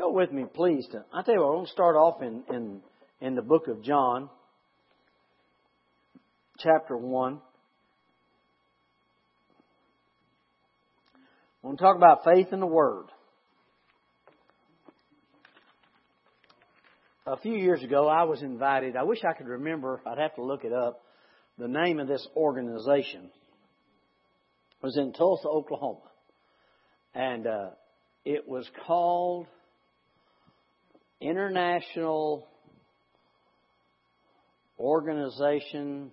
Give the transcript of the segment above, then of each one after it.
Go with me, please. To, I tell you what, we're going to start off in, in, in the book of John, chapter 1. I want to talk about faith in the Word. A few years ago, I was invited. I wish I could remember, I'd have to look it up, the name of this organization. It was in Tulsa, Oklahoma. And uh, it was called International Organization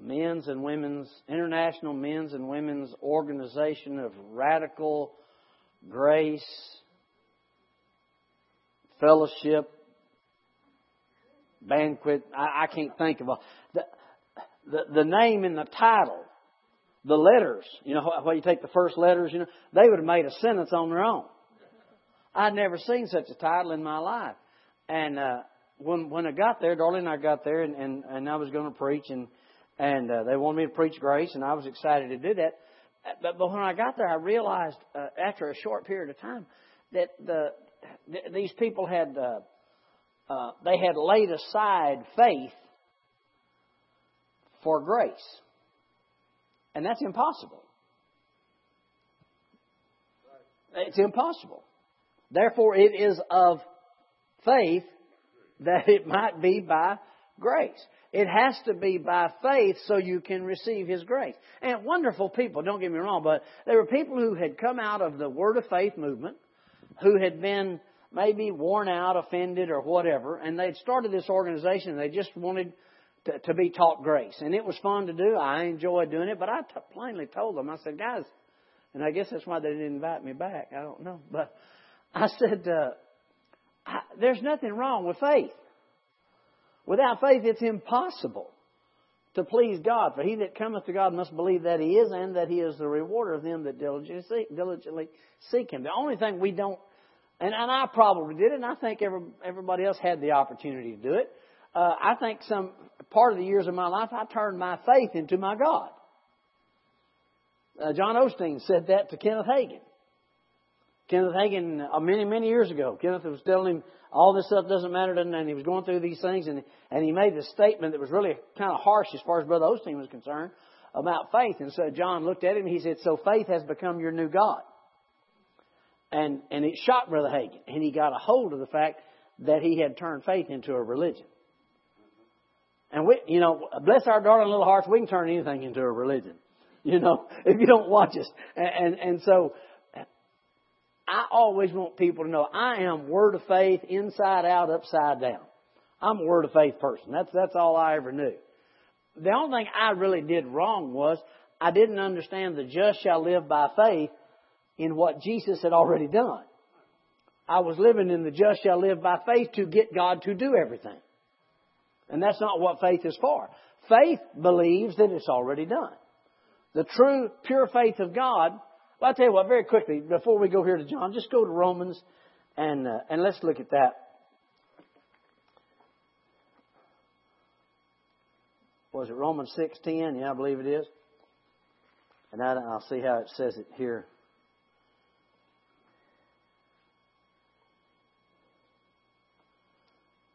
Men's and Women's International Men's and Women's Organization of Radical Grace Fellowship Banquet. I, I can't think of a, the, the the name in the title the letters, you know, where you take the first letters, you know, they would have made a sentence on their own. I'd never seen such a title in my life. And uh, when when I got there, Darlene and I got there, and and, and I was going to preach, and and uh, they wanted me to preach grace, and I was excited to do that. But but when I got there, I realized uh, after a short period of time that the th- these people had uh, uh, they had laid aside faith for grace. And that's impossible. It's impossible. Therefore, it is of faith that it might be by grace. It has to be by faith so you can receive His grace. And wonderful people, don't get me wrong, but there were people who had come out of the Word of Faith movement, who had been maybe worn out, offended, or whatever, and they'd started this organization and they just wanted to, to be taught grace. And it was fun to do. I enjoyed doing it, but I t- plainly told them, I said, guys, and I guess that's why they didn't invite me back. I don't know. But I said, uh, I, there's nothing wrong with faith. Without faith, it's impossible to please God. For he that cometh to God must believe that he is and that he is the rewarder of them that diligently seek, diligently seek him. The only thing we don't, and, and I probably did it, and I think every, everybody else had the opportunity to do it. Uh, I think some part of the years of my life, I turned my faith into my God. Uh, John Osteen said that to Kenneth Hagin. Kenneth Hagin, uh, many, many years ago, Kenneth was telling him all this stuff doesn't matter, doesn't, and he was going through these things, and, and he made this statement that was really kind of harsh as far as Brother Osteen was concerned about faith. And so John looked at him and he said, So faith has become your new God. And, and it shocked Brother Hagin, and he got a hold of the fact that he had turned faith into a religion. And we, you know, bless our darling little hearts, we can turn anything into a religion. You know, if you don't watch us. And, and, and so, I always want people to know I am word of faith inside out, upside down. I'm a word of faith person. That's, that's all I ever knew. The only thing I really did wrong was I didn't understand the just shall live by faith in what Jesus had already done. I was living in the just shall live by faith to get God to do everything. And that's not what faith is for. Faith believes that it's already done. The true, pure faith of God. Well, I'll tell you what, very quickly, before we go here to John, just go to Romans and, uh, and let's look at that. Was it Romans 6.10? Yeah, I believe it is. And I'll see how it says it here.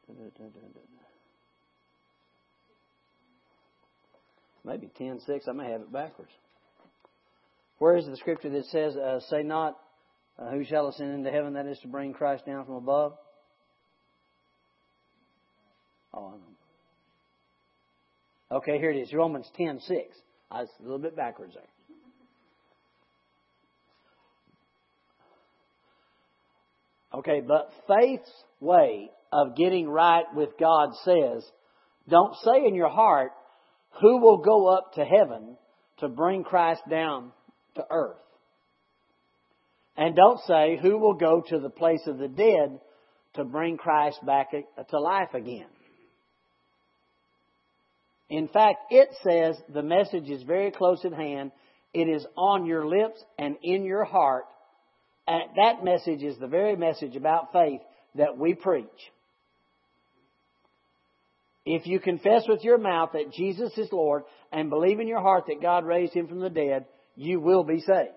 Da, da, da, maybe 10 6. I may have it backwards. Where is the scripture that says, uh, Say not, uh, Who shall ascend into heaven? That is to bring Christ down from above. Oh, I know. Okay, here it is. Romans 10 6. I was a little bit backwards there. Okay, but faith's way of getting right with God says, don't say in your heart, who will go up to heaven to bring Christ down to earth? And don't say, Who will go to the place of the dead to bring Christ back to life again? In fact, it says the message is very close at hand. It is on your lips and in your heart. And that message is the very message about faith that we preach. If you confess with your mouth that Jesus is Lord and believe in your heart that God raised him from the dead, you will be saved.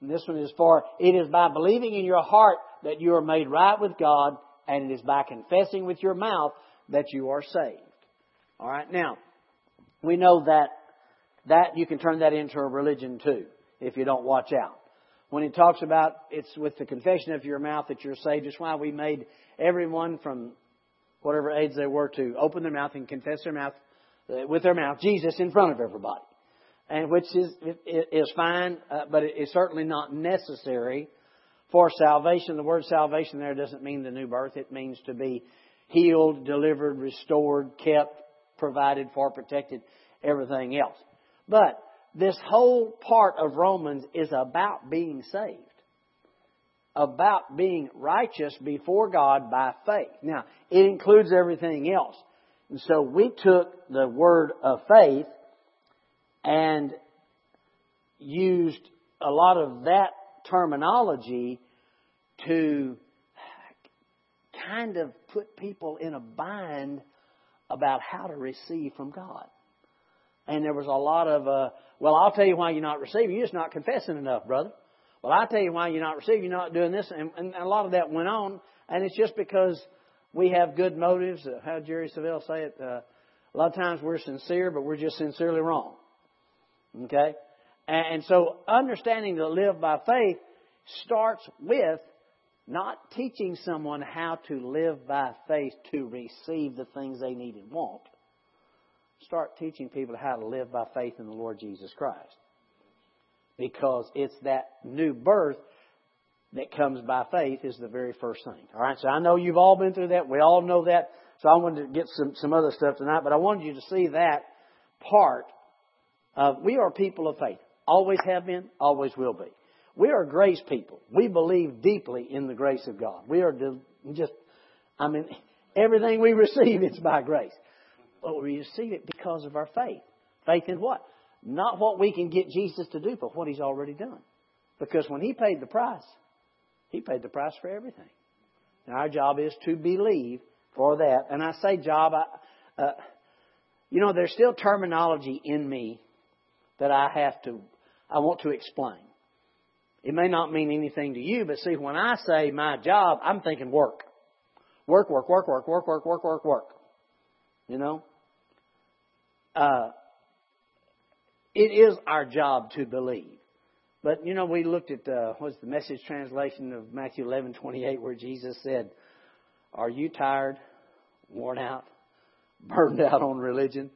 And this one is for, it is by believing in your heart that you are made right with God, and it is by confessing with your mouth that you are saved. Alright, now, we know that, that you can turn that into a religion too, if you don't watch out. When he talks about it's with the confession of your mouth that you're saved, it's why we made everyone from whatever age they were to open their mouth and confess their mouth uh, with their mouth Jesus in front of everybody and which is is fine, uh, but it is certainly not necessary for salvation. The word salvation there doesn't mean the new birth; it means to be healed, delivered, restored, kept, provided for, protected, everything else. But this whole part of Romans is about being saved, about being righteous before God by faith. Now, it includes everything else. And so we took the word of faith and used a lot of that terminology to kind of put people in a bind about how to receive from God. And there was a lot of, uh, well, I'll tell you why you're not receiving. You're just not confessing enough, brother. Well, I'll tell you why you're not receiving. You're not doing this. And, and a lot of that went on. And it's just because we have good motives. Uh, how Jerry Savelle say it? Uh, a lot of times we're sincere, but we're just sincerely wrong. Okay? And so understanding to live by faith starts with not teaching someone how to live by faith to receive the things they need and want. Start teaching people how to live by faith in the Lord Jesus Christ. Because it's that new birth that comes by faith is the very first thing. Alright, so I know you've all been through that. We all know that. So I wanted to get some, some other stuff tonight, but I wanted you to see that part uh, we are people of faith. Always have been, always will be. We are grace people. We believe deeply in the grace of God. We are just, I mean, everything we receive, it's by grace. But we receive it because of our faith. Faith in what? Not what we can get Jesus to do, but what He's already done. Because when He paid the price, He paid the price for everything. And our job is to believe for that. And I say job, I, uh, you know, there's still terminology in me that I have to, I want to explain. It may not mean anything to you, but see, when I say my job, I'm thinking work. Work, work, work, work, work, work, work, work, work. You know? Uh, it is our job to believe. But, you know, we looked at, uh, what's the message translation of Matthew 11, 28, where Jesus said, Are you tired, worn out, burned out on religion?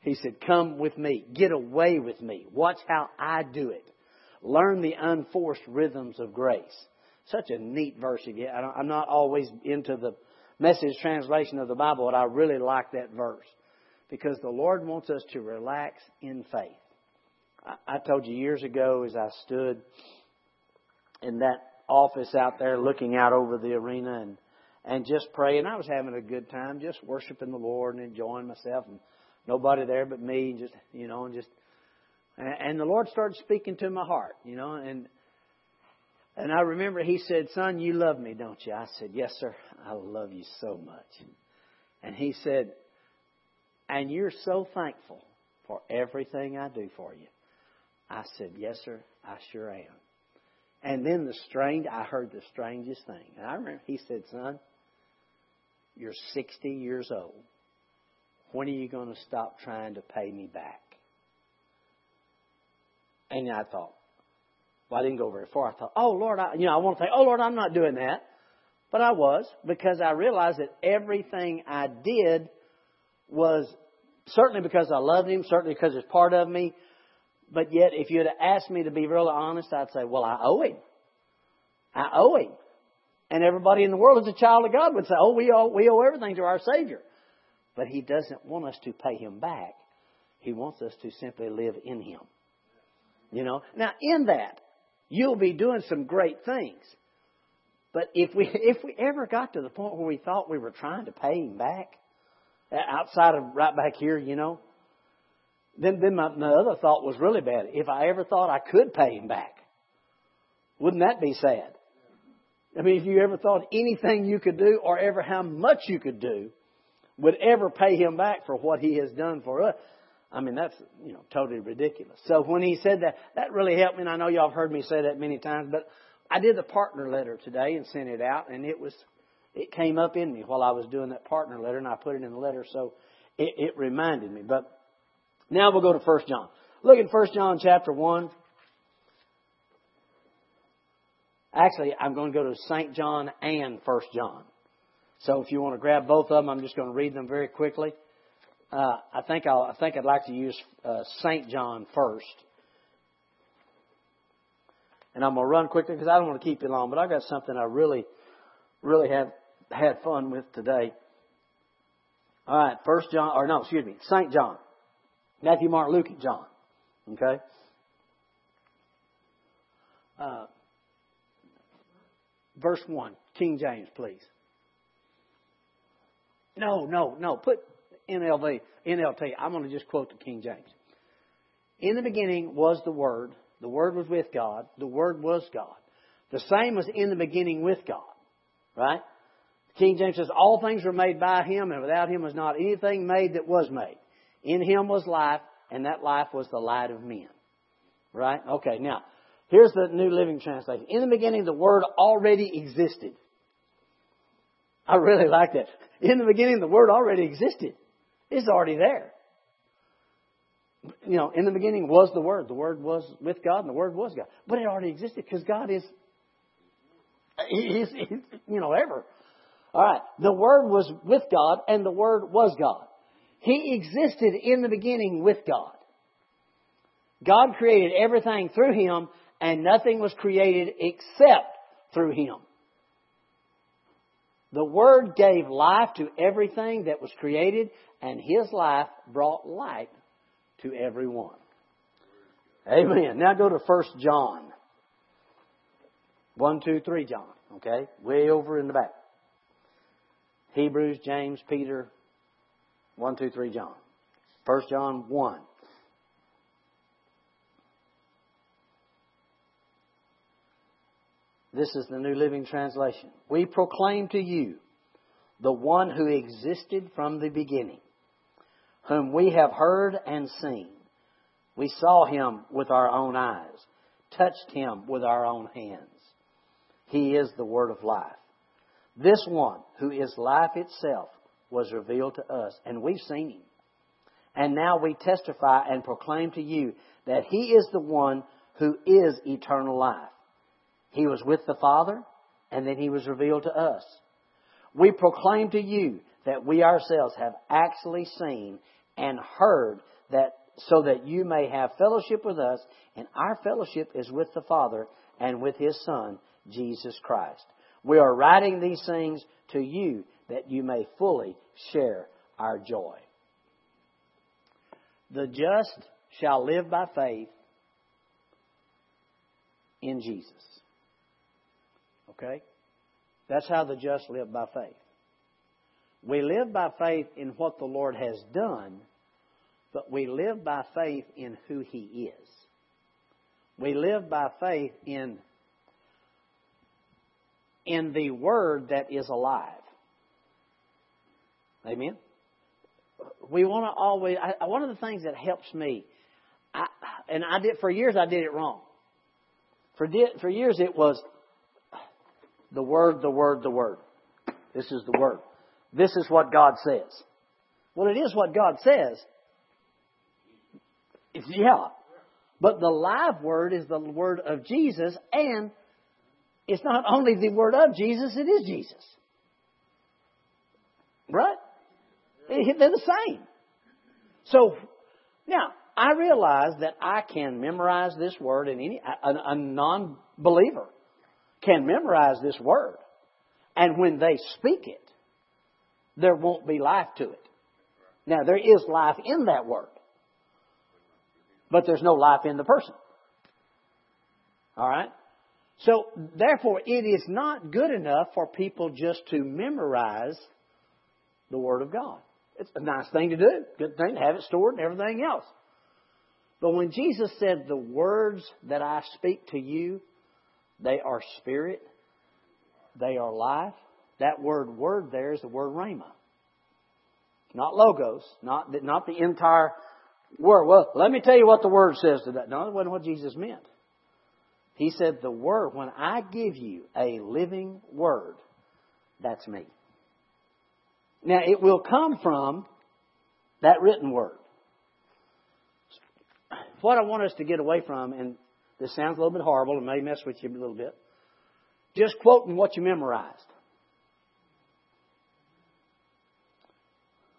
He said, Come with me. Get away with me. Watch how I do it. Learn the unforced rhythms of grace. Such a neat verse again. I'm not always into the message translation of the Bible, but I really like that verse because the Lord wants us to relax in faith. I told you years ago as I stood in that office out there looking out over the arena and and just praying. I was having a good time, just worshiping the Lord and enjoying myself. And nobody there but me, and just you know, and just and the Lord started speaking to my heart, you know, and and I remember He said, "Son, you love me, don't you?" I said, "Yes, sir. I love you so much." And He said, "And you're so thankful for everything I do for you." I said, "Yes, sir. I sure am." And then the strange, I heard the strangest thing. And I remember He said, "Son, you're 60 years old." When are you going to stop trying to pay me back? And I thought, well, I didn't go very far. I thought, oh Lord, I, you know, I want to say, oh Lord, I'm not doing that. But I was because I realized that everything I did was certainly because I loved Him, certainly because it's part of me. But yet, if you'd have asked me to be really honest, I'd say, well, I owe Him. I owe Him. And everybody in the world as a child of God would say, oh, we owe, we owe everything to our Savior. But He doesn't want us to pay Him back. He wants us to simply live in Him. You know? Now, in that, you'll be doing some great things. But if we, if we ever got to the point where we thought we were trying to pay Him back, uh, outside of right back here, you know, then, then my, my other thought was really bad. If I ever thought I could pay Him back, wouldn't that be sad? I mean, if you ever thought anything you could do or ever how much you could do would ever pay him back for what he has done for us. I mean, that's, you know, totally ridiculous. So when he said that, that really helped me, and I know y'all have heard me say that many times, but I did the partner letter today and sent it out, and it was, it came up in me while I was doing that partner letter, and I put it in the letter, so it, it reminded me. But now we'll go to 1 John. Look at 1 John chapter 1. Actually, I'm going to go to St. John and 1 John. So if you want to grab both of them, I'm just going to read them very quickly. Uh, I think I'll, I think I'd like to use uh, St. John first. And I'm going to run quickly because I don't want to keep you long, but I've got something I really, really have had fun with today. All right, First John, or no, excuse me, St. John. Matthew, Mark, Luke, and John. Okay? Uh, verse 1, King James, please. No, no, no. Put NLV, NLT. I'm going to just quote the King James. In the beginning was the Word. The Word was with God. The Word was God. The same was in the beginning with God. Right? King James says, All things were made by Him, and without Him was not anything made that was made. In Him was life, and that life was the light of men. Right? Okay, now, here's the New Living Translation. In the beginning, the Word already existed. I really like that. In the beginning, the Word already existed. It's already there. You know, in the beginning was the Word. The Word was with God, and the Word was God. But it already existed because God is, he's, he's, you know, ever. All right. The Word was with God, and the Word was God. He existed in the beginning with God. God created everything through Him, and nothing was created except through Him. The Word gave life to everything that was created, and His life brought light to everyone. Amen. Now go to 1 John. 1, 2, 3 John. Okay? Way over in the back. Hebrews, James, Peter. 1, 2, 3 John. 1 John 1. This is the New Living Translation. We proclaim to you the one who existed from the beginning, whom we have heard and seen. We saw him with our own eyes, touched him with our own hands. He is the Word of life. This one, who is life itself, was revealed to us, and we've seen him. And now we testify and proclaim to you that he is the one who is eternal life. He was with the Father, and then He was revealed to us. We proclaim to you that we ourselves have actually seen and heard that so that you may have fellowship with us, and our fellowship is with the Father and with His Son, Jesus Christ. We are writing these things to you that you may fully share our joy. The just shall live by faith in Jesus. Okay? That's how the just live by faith. We live by faith in what the Lord has done, but we live by faith in who He is. We live by faith in, in the Word that is alive. Amen? We want to always, I, one of the things that helps me, I, and I did, for years I did it wrong. For, for years it was, the Word, the Word, the Word. This is the Word. This is what God says. Well, it is what God says. It's, yeah. But the live Word is the Word of Jesus, and it's not only the Word of Jesus, it is Jesus. Right? They're the same. So, now, I realize that I can memorize this word and any, a, a non believer can memorize this word. And when they speak it, there won't be life to it. Now, there is life in that word, but there's no life in the person. All right? So, therefore, it is not good enough for people just to memorize the Word of God. It's a nice thing to do, good thing to have it stored and everything else. But when Jesus said, The words that I speak to you, they are spirit. They are life. That word word there is the word rhema. Not logos, not not the entire Word. Well, let me tell you what the Word says to that. No, that wasn't what Jesus meant. He said, the Word, when I give you a living Word, that's me. Now, it will come from that written Word. What I want us to get away from, and this sounds a little bit horrible and may mess with you a little bit, just quoting what you memorized.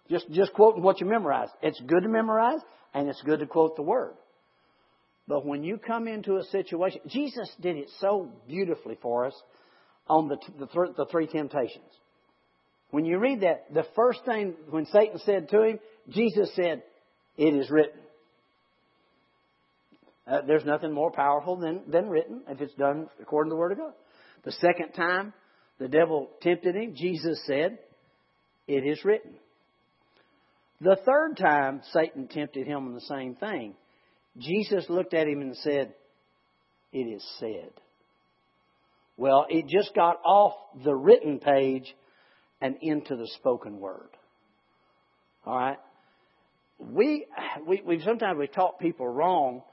Just, just quoting what you memorized. It's good to memorize and it's good to quote the Word. But when you come into a situation, Jesus did it so beautifully for us on the, the, the three temptations. When you read that, the first thing when Satan said to him, Jesus said, It is written. Uh, there's nothing more powerful than, than written if it's done according to the Word of God. The second time the devil tempted him, Jesus said, It is written. The third time Satan tempted him on the same thing, Jesus looked at him and said, It is said. Well, it just got off the written page and into the spoken word. All right? We, we, we sometimes we taught people wrong.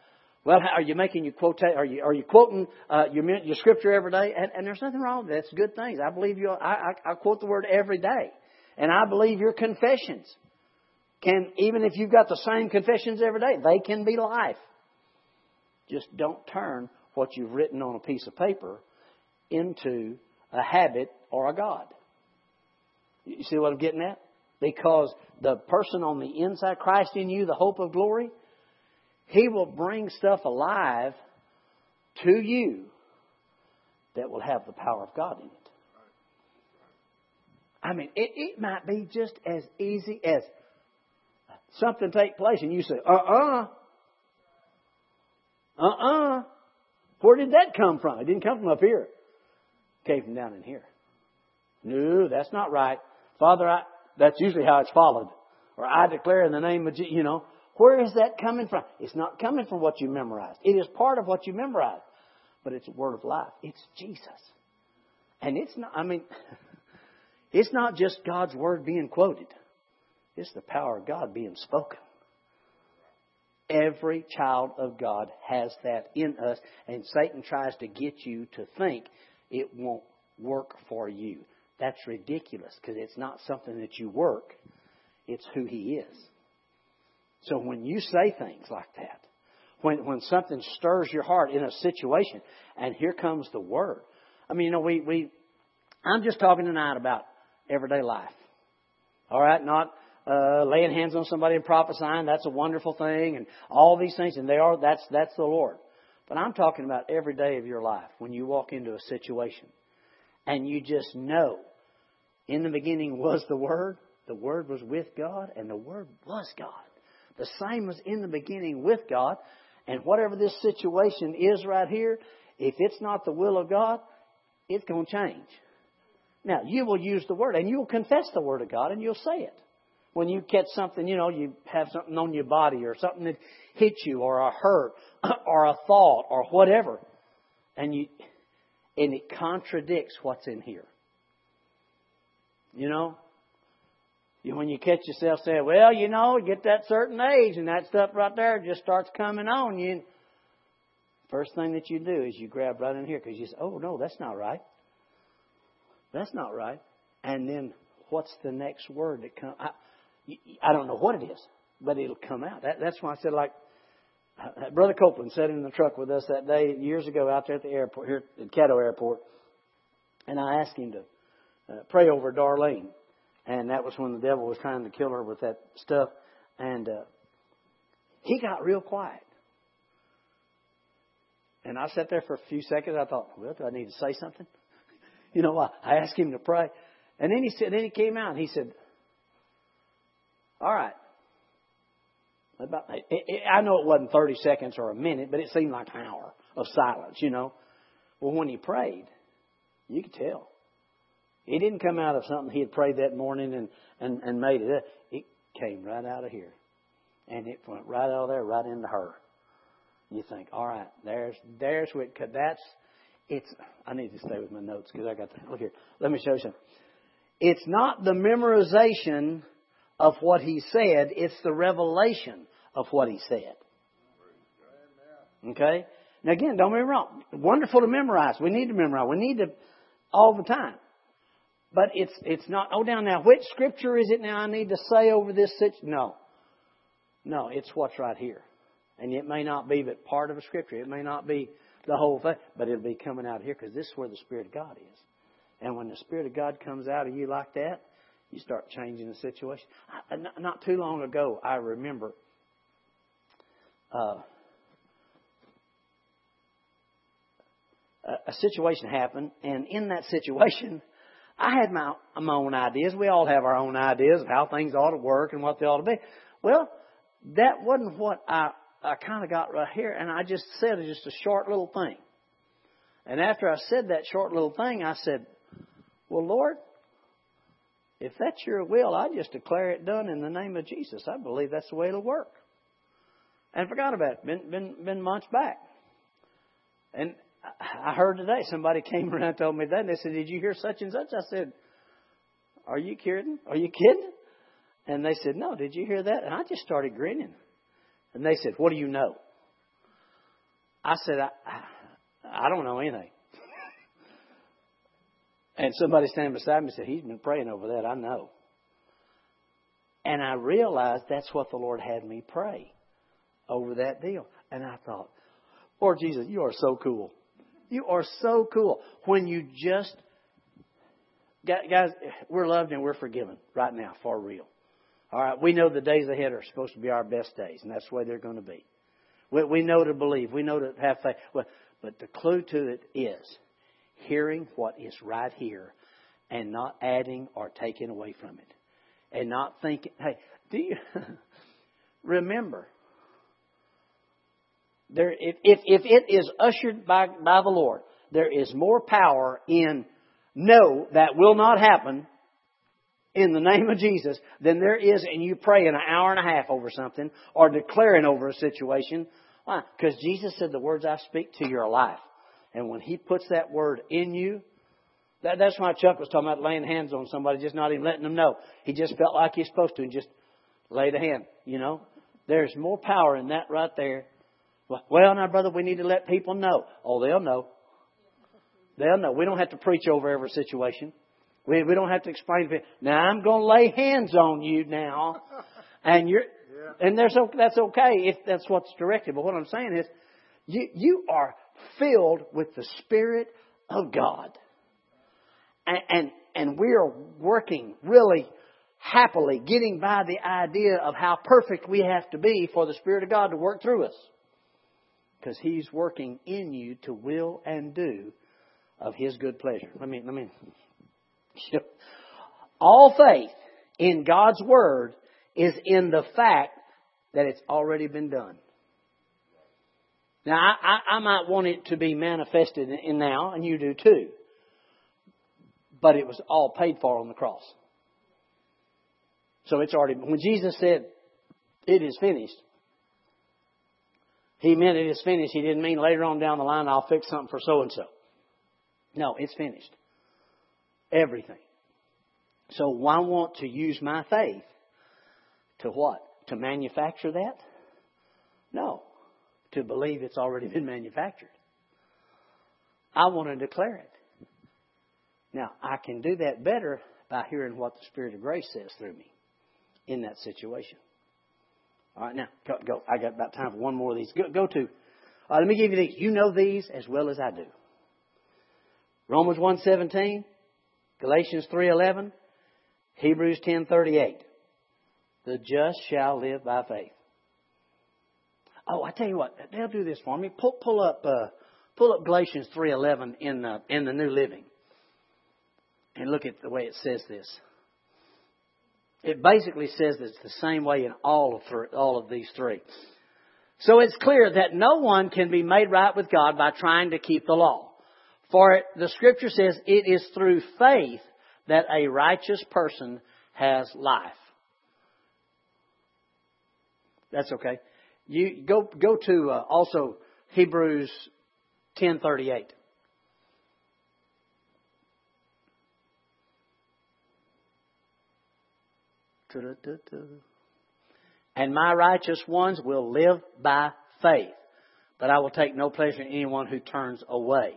Well, are you making your quote? Are you are you quoting uh, your your scripture every day? And, and there's nothing wrong with that. It's good things. I believe you. I, I, I quote the word every day, and I believe your confessions can, even if you've got the same confessions every day, they can be life. Just don't turn what you've written on a piece of paper into a habit or a God. You see what I'm getting at? Because the person on the inside, Christ in you, the hope of glory, He will bring stuff alive to you that will have the power of God in it. I mean, it, it might be just as easy as something take place and you say, uh-uh, uh-uh, where did that come from? It didn't come from up here. It came from down in here. No, that's not right. Father, I, that's usually how it's followed. Or I declare in the name of Jesus, you know. Where is that coming from? It's not coming from what you memorized. It is part of what you memorized. But it's a word of life. It's Jesus. And it's not, I mean, it's not just God's word being quoted. It's the power of God being spoken. Every child of God has that in us, and Satan tries to get you to think it won't work for you. That's ridiculous because it's not something that you work, it's who He is. So when you say things like that, when, when something stirs your heart in a situation, and here comes the Word. I mean, you know, we, we, I'm just talking tonight about everyday life. All right? Not, uh, laying hands on somebody and prophesying, that's a wonderful thing, and all these things, and they are, that's, that's the Lord. But I'm talking about every day of your life when you walk into a situation and you just know in the beginning was the Word, the Word was with God, and the Word was God. The same was in the beginning with God, and whatever this situation is right here, if it's not the will of God, it's going to change. Now, you will use the Word, and you will confess the Word of God, and you'll say it when you catch something, you know, you have something on your body or something that hits you or a hurt or a thought or whatever, and you and it contradicts what's in here. You know, when you catch yourself saying, "Well, you know, get that certain age and that stuff right there just starts coming on you." First thing that you do is you grab right in here because you say, "Oh no, that's not right. That's not right." And then what's the next word that comes? I don't know what it is, but it'll come out. That, that's why I said, like, Brother Copeland sat in the truck with us that day years ago out there at the airport, here at Caddo Airport, and I asked him to uh, pray over Darlene. And that was when the devil was trying to kill her with that stuff. And uh, he got real quiet. And I sat there for a few seconds. I thought, well, do I need to say something? you know, I, I asked him to pray. And then he said, then he came out and he said, all right. About, I know it wasn't 30 seconds or a minute, but it seemed like an hour of silence, you know. Well, when he prayed, you could tell. It didn't come out of something he had prayed that morning and, and, and made it. It came right out of here. And it went right out of there, right into her. You think, all right, there's, there's what, that's, it's, I need to stay with my notes because I got to, look here. Let me show you something. It's not the memorization of what he said, it's the revelation of what he said. Okay? Now again, don't me wrong. Wonderful to memorize. We need to memorize. We need to all the time. But it's it's not. Oh, down now. Which scripture is it now? I need to say over this situation. No, no. It's what's right here, and it may not be but part of a scripture. It may not be the whole thing, but it'll be coming out here because this is where the Spirit of God is. And when the Spirit of God comes out of you like that, you start changing the situation. I, not too long ago, I remember. Uh, a situation happened, and in that situation, I had my, my own ideas. We all have our own ideas of how things ought to work and what they ought to be. Well, that wasn't what I, I kind of got right here, and I just said just a short little thing. And after I said that short little thing, I said, Well, Lord, if that's your will, I just declare it done in the name of Jesus. I believe that's the way it'll work. And forgot about it. Been been been months back. And I heard today somebody came around and told me that and they said, Did you hear such and such? I said, Are you kidding? Are you kidding? And they said, No, did you hear that? And I just started grinning. And they said, What do you know? I said, I, I don't know anything. and somebody standing beside me said, He's been praying over that, I know. And I realized that's what the Lord had me pray over that deal. And I thought, Lord Jesus, you are so cool. You are so cool when you just, guys, we're loved and we're forgiven right now, for real. All right, we know the days ahead are supposed to be our best days, and that's the way they're going to be. We, we know to believe, we know to have faith. Well, but the clue to it is hearing what is right here and not adding or taking away from it. And not thinking, hey, do you remember there, if, if, if it is ushered by, by the Lord, there is more power in no, that will not happen in the name of Jesus than there is in you praying an hour and a half over something or declaring over a situation. Why? Because Jesus said the words I speak to your life. And when He puts that word in you, that, that's why Chuck was talking about laying hands on somebody, just not even letting them know. He just felt like he's supposed to and just laid a hand, you know. There's more power in that right there well, now, brother, we need to let people know. Oh, they'll know. They'll know. We don't have to preach over every situation. We, we don't have to explain to people. Now, I'm going to lay hands on you now. And you're, yeah. and there's, that's okay if that's what's directed. But what I'm saying is, you, you are filled with the Spirit of God. And, and, and we are working really happily getting by the idea of how perfect we have to be for the Spirit of God to work through us because He's working in you to will and do of His good pleasure. Let me, let me. All faith in God's Word is in the fact that it's already been done. Now, I, I, I might want it to be manifested in now, and you do too. But it was all paid for on the cross. So it's already, when Jesus said, it is finished, he meant it is finished. He didn't mean later on down the line I'll fix something for so and so. No, it's finished. Everything. So why want to use my faith to what? To manufacture that? No. To believe it's already been manufactured. I want to declare it. Now, I can do that better by hearing what the Spirit of grace says through me in that situation. All right, now go. go. I got about time for one more of these. Go, go to. Uh, let me give you these. You know these as well as I do. Romans 1:17, Galatians 3:11, Hebrews 10:38. The just shall live by faith. Oh, I tell you what, they'll do this for me. Pull, pull up, uh, pull up Galatians 3:11 in the in the New Living, and look at the way it says this. It basically says it's the same way in all of, three, all of these three. So it's clear that no one can be made right with God by trying to keep the law. For the scripture says it is through faith that a righteous person has life. That's okay. You go go to uh, also Hebrews 10:38. And my righteous ones will live by faith. But I will take no pleasure in anyone who turns away.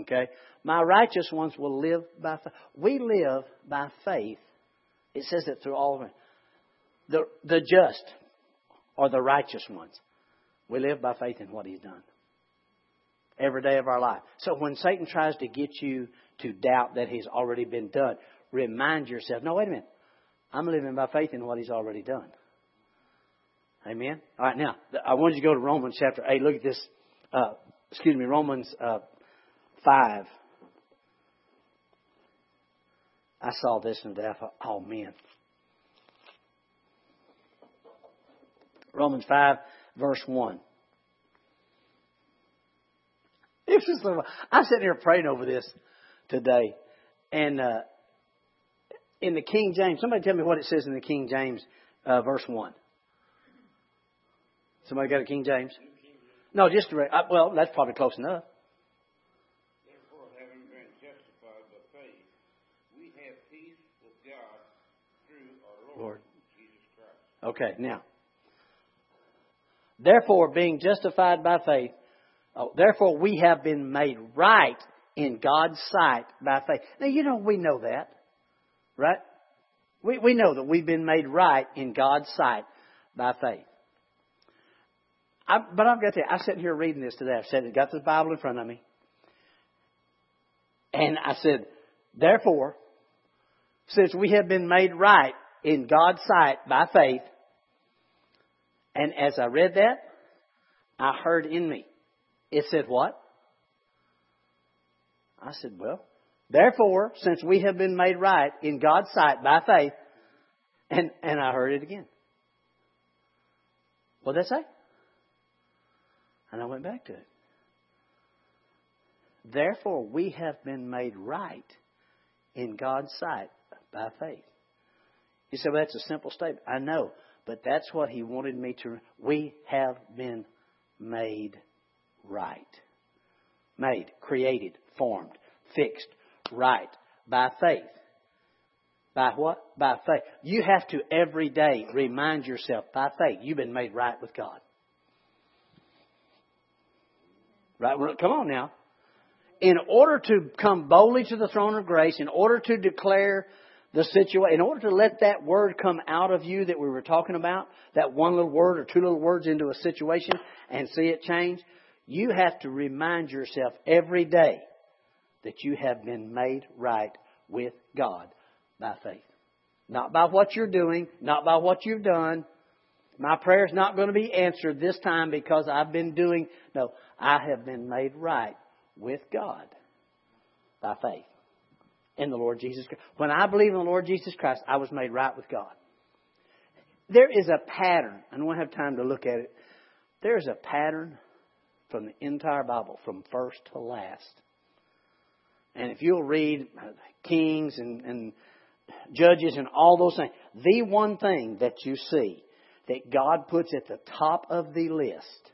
Okay? My righteous ones will live by faith. We live by faith. It says it through all of it. The, the just are the righteous ones. We live by faith in what He's done. Every day of our life. So when Satan tries to get you to doubt that He's already been done, remind yourself, no, wait a minute. I'm living by faith in what He's already done. Amen? All right, now, I want you to go to Romans chapter 8. Look at this. Uh, excuse me, Romans uh, 5. I saw this and I thought, oh man. Romans 5, verse 1. This is the, I'm sitting here praying over this today. And uh, in the King James, somebody tell me what it says in the King James, uh, verse 1. Somebody got a King James? No, just a, uh, well, that's probably close enough. Therefore, having been justified by faith, we have peace with God through our Lord, Lord. Jesus Christ. Okay, now. Therefore, being justified by faith, oh, therefore we have been made right in God's sight by faith. Now, you know, we know that, right? We, we know that we've been made right in God's sight by faith. I, but I've got to, I'm sitting here reading this today. I said, got the Bible in front of me. And I said, therefore, since we have been made right in God's sight by faith, and as I read that, I heard in me, it said what? I said, well, therefore, since we have been made right in God's sight by faith, and, and I heard it again. What did that say? And I went back to it. Therefore, we have been made right in God's sight by faith. You say, well, that's a simple statement. I know, but that's what He wanted me to. We have been made right. Made, created, formed, fixed, right by faith. By what? By faith. You have to every day remind yourself by faith you've been made right with God. Right? Come on now. In order to come boldly to the throne of grace, in order to declare the situation, in order to let that word come out of you that we were talking about, that one little word or two little words into a situation and see it change, you have to remind yourself every day that you have been made right with God by faith. Not by what you're doing, not by what you've done. My prayer is not going to be answered this time because I've been doing, no, I have been made right with God by faith in the Lord Jesus Christ. When I believe in the Lord Jesus Christ, I was made right with God. There is a pattern. I don't have time to look at it. There is a pattern from the entire Bible, from first to last. And if you'll read uh, Kings and, and Judges and all those things, the one thing that you see that God puts at the top of the list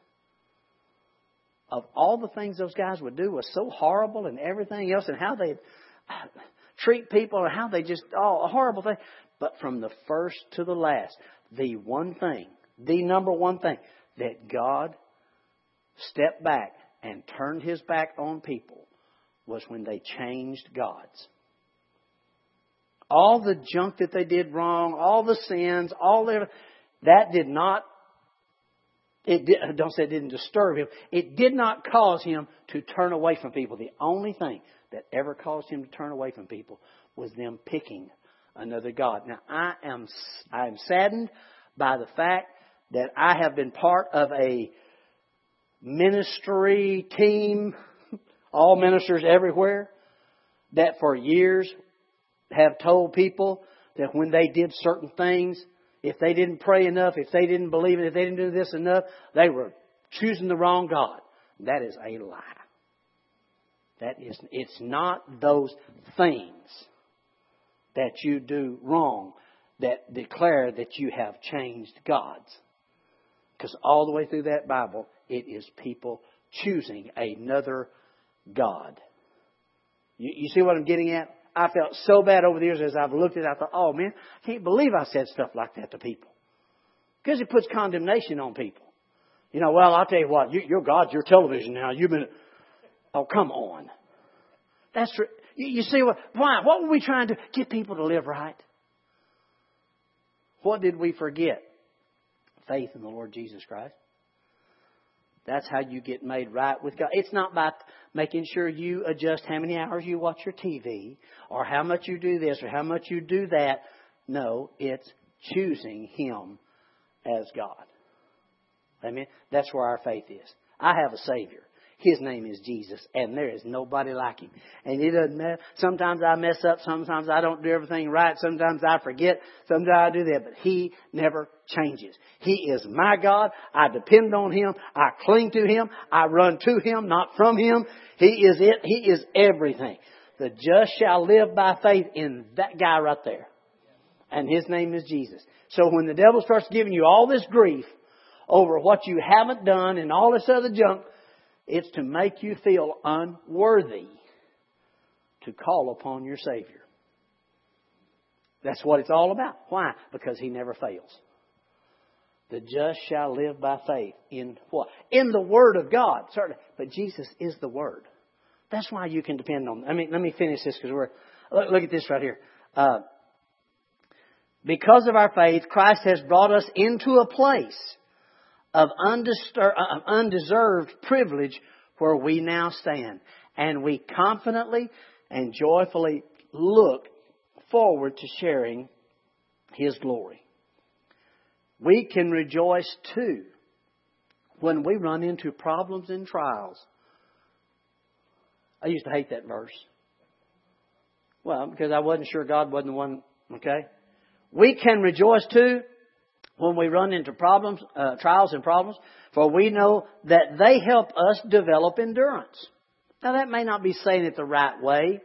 of all the things those guys would do was so horrible and everything else and how they uh, treat people and how they just, oh, a horrible thing. But from the first to the last, the one thing, the number one thing that God stepped back and turned his back on people was when they changed gods. All the junk that they did wrong, all the sins, all the, that did not it did, don't say it didn't disturb him. It did not cause him to turn away from people. The only thing that ever caused him to turn away from people was them picking another God. Now I am I am saddened by the fact that I have been part of a ministry team, all ministers everywhere, that for years have told people that when they did certain things, if they didn't pray enough, if they didn't believe it, if they didn't do this enough, they were choosing the wrong God. That is a lie. That is, it's not those things that you do wrong that declare that you have changed gods. Because all the way through that Bible, it is people choosing another God. You, you see what I'm getting at? I felt so bad over the years as I've looked at it. I thought, oh man, I can't believe I said stuff like that to people. Because it puts condemnation on people. You know, well, I'll tell you what, you, you're God's your television now. You've been, oh, come on. That's, you, you see what, why? What were we trying to get people to live right? What did we forget? Faith in the Lord Jesus Christ. That's how you get made right with God. It's not by making sure you adjust how many hours you watch your TV or how much you do this or how much you do that. No, it's choosing Him as God. Amen. That's where our faith is. I have a Savior. His name is Jesus, and there is nobody like him. And it doesn't matter. Sometimes I mess up. Sometimes I don't do everything right. Sometimes I forget. Sometimes I do that. But He never changes. He is my God. I depend on Him. I cling to Him. I run to Him, not from Him. He is it. He is everything. The just shall live by faith in that guy right there. And His name is Jesus. So when the devil starts giving you all this grief over what you haven't done and all this other junk, it's to make you feel unworthy to call upon your Savior. That's what it's all about. Why? Because He never fails. The just shall live by faith in what? In the Word of God, certainly. But Jesus is the Word. That's why you can depend on. I mean, let me finish this because we're. Look, look, at this right here. Uh, because of our faith, Christ has brought us into a place of uh, undeserved privilege where we now stand. And we confidently and joyfully look forward to sharing His glory. We can rejoice too when we run into problems and trials. I used to hate that verse. Well, because I wasn't sure God wasn't the one, okay? We can rejoice too when we run into problems, uh, trials and problems, for we know that they help us develop endurance. Now that may not be saying it the right way,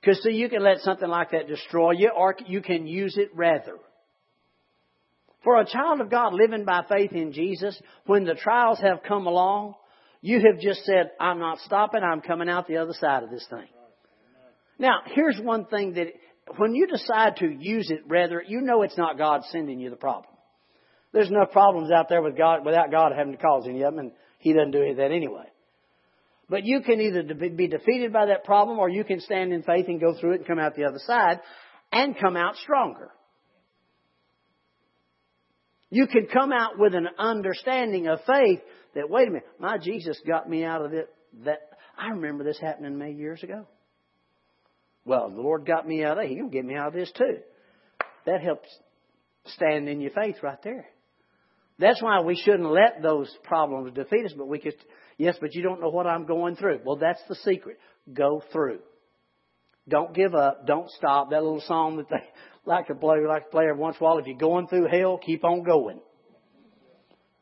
because see, you can let something like that destroy you, or you can use it rather. For a child of God living by faith in Jesus, when the trials have come along, you have just said, I'm not stopping, I'm coming out the other side of this thing. Now, here's one thing that when you decide to use it, rather, you know it's not God sending you the problem. There's enough problems out there with God without God having to cause any of them, and He doesn't do any of that anyway. But you can either be defeated by that problem, or you can stand in faith and go through it and come out the other side, and come out stronger. You can come out with an understanding of faith that wait a minute, my Jesus got me out of it. That I remember this happening me years ago. Well, the Lord got me out of it. He can get me out of this too. That helps stand in your faith right there. That's why we shouldn't let those problems defeat us, but we could, yes, but you don't know what I'm going through. Well, that's the secret. Go through. Don't give up. Don't stop. That little song that they like to play, like to play every once in a while. If you're going through hell, keep on going.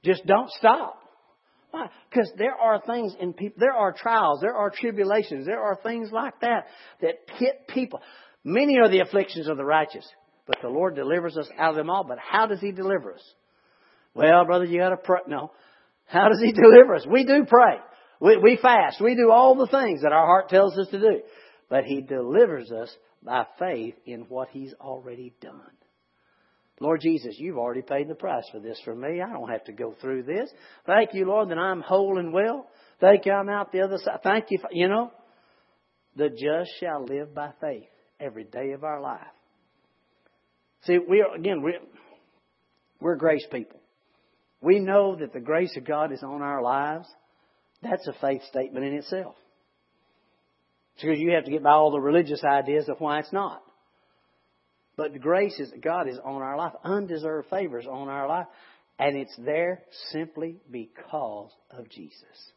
Just don't stop. Why? Because there are things in people, there are trials, there are tribulations, there are things like that that hit people. Many are the afflictions of the righteous, but the Lord delivers us out of them all. But how does He deliver us? Well, brother, you got to pray. No. How does He deliver us? We do pray. We, we fast. We do all the things that our heart tells us to do. But He delivers us by faith in what He's already done. Lord Jesus, you've already paid the price for this for me. I don't have to go through this. Thank you, Lord, that I'm whole and well. Thank you, I'm out the other side. Thank you. For, you know, the just shall live by faith every day of our life. See, we are, again, we're, we're grace people. We know that the grace of God is on our lives. That's a faith statement in itself. Because you have to get by all the religious ideas of why it's not. But grace is God is on our life, undeserved favors on our life, and it's there simply because of Jesus.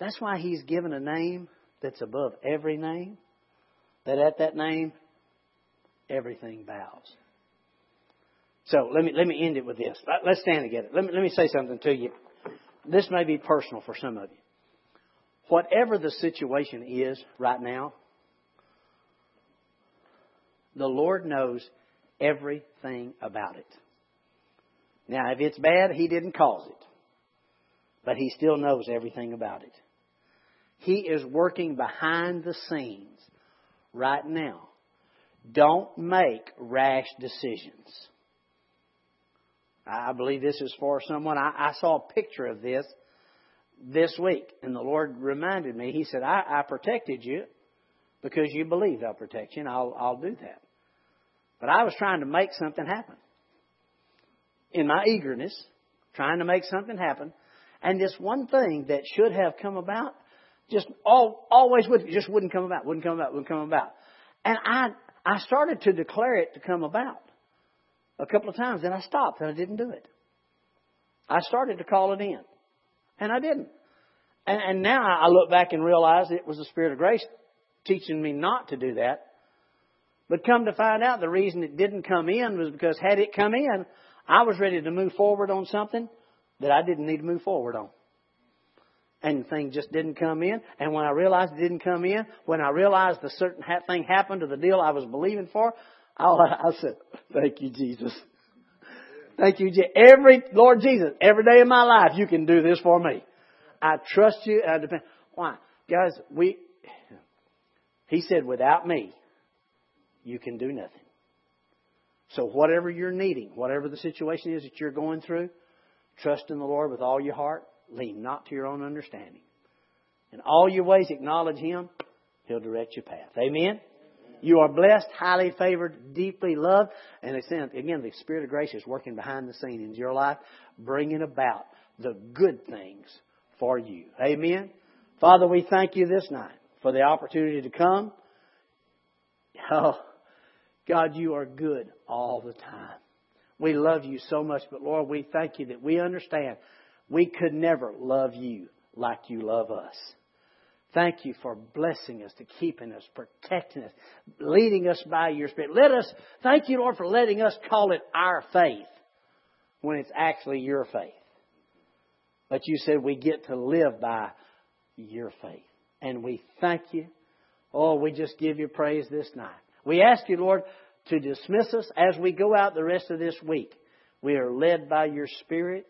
That's why He's given a name that's above every name. That at that name, everything bows. So let me let me end it with this. Let's stand together. Let me let me say something to you. This may be personal for some of you. Whatever the situation is right now, the Lord knows everything about it. Now, if it's bad, He didn't cause it. But He still knows everything about it. He is working behind the scenes right now. Don't make rash decisions. I believe this is for someone. I, I saw a picture of this this week, and the Lord reminded me. He said, I, I protected you because you believed I'll protect you, and I'll, I'll do that. But I was trying to make something happen. In my eagerness, trying to make something happen. And this one thing that should have come about, just all, always would, just wouldn't come about, wouldn't come about, wouldn't come about. And I, I started to declare it to come about a couple of times, and I stopped and I didn't do it. I started to call it in, and I didn't. And, and now I look back and realize it was the Spirit of grace teaching me not to do that. But come to find out, the reason it didn't come in was because had it come in, I was ready to move forward on something that I didn't need to move forward on. And the thing just didn't come in. And when I realized it didn't come in, when I realized the certain thing happened to the deal I was believing for, I, I said, "Thank you, Jesus. Thank you, every Lord Jesus. Every day of my life, you can do this for me. I trust you. I depend. Why, guys? We. He said, "Without me, you can do nothing." So whatever you're needing, whatever the situation is that you're going through, trust in the Lord with all your heart. Lean not to your own understanding. In all your ways, acknowledge Him. He'll direct your path. Amen. You are blessed, highly favored, deeply loved. And again, the Spirit of grace is working behind the scenes in your life, bringing about the good things for you. Amen. Father, we thank you this night for the opportunity to come. Oh, God, you are good all the time. We love you so much, but Lord, we thank you that we understand we could never love you like you love us. Thank you for blessing us, to keeping us, protecting us, leading us by your Spirit. Let us, thank you, Lord, for letting us call it our faith when it's actually your faith. But you said we get to live by your faith. And we thank you. Oh, we just give you praise this night. We ask you, Lord, to dismiss us as we go out the rest of this week. We are led by your Spirit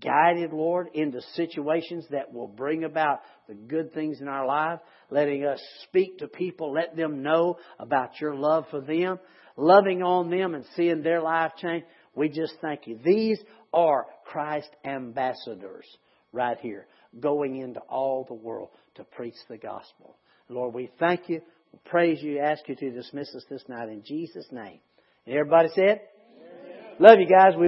guided, Lord, into situations that will bring about the good things in our life, letting us speak to people, let them know about your love for them, loving on them and seeing their life change. We just thank you. These are Christ ambassadors right here, going into all the world to preach the gospel. Lord, we thank you, praise you, ask you to dismiss us this night in Jesus' name. And everybody said? Love you guys. We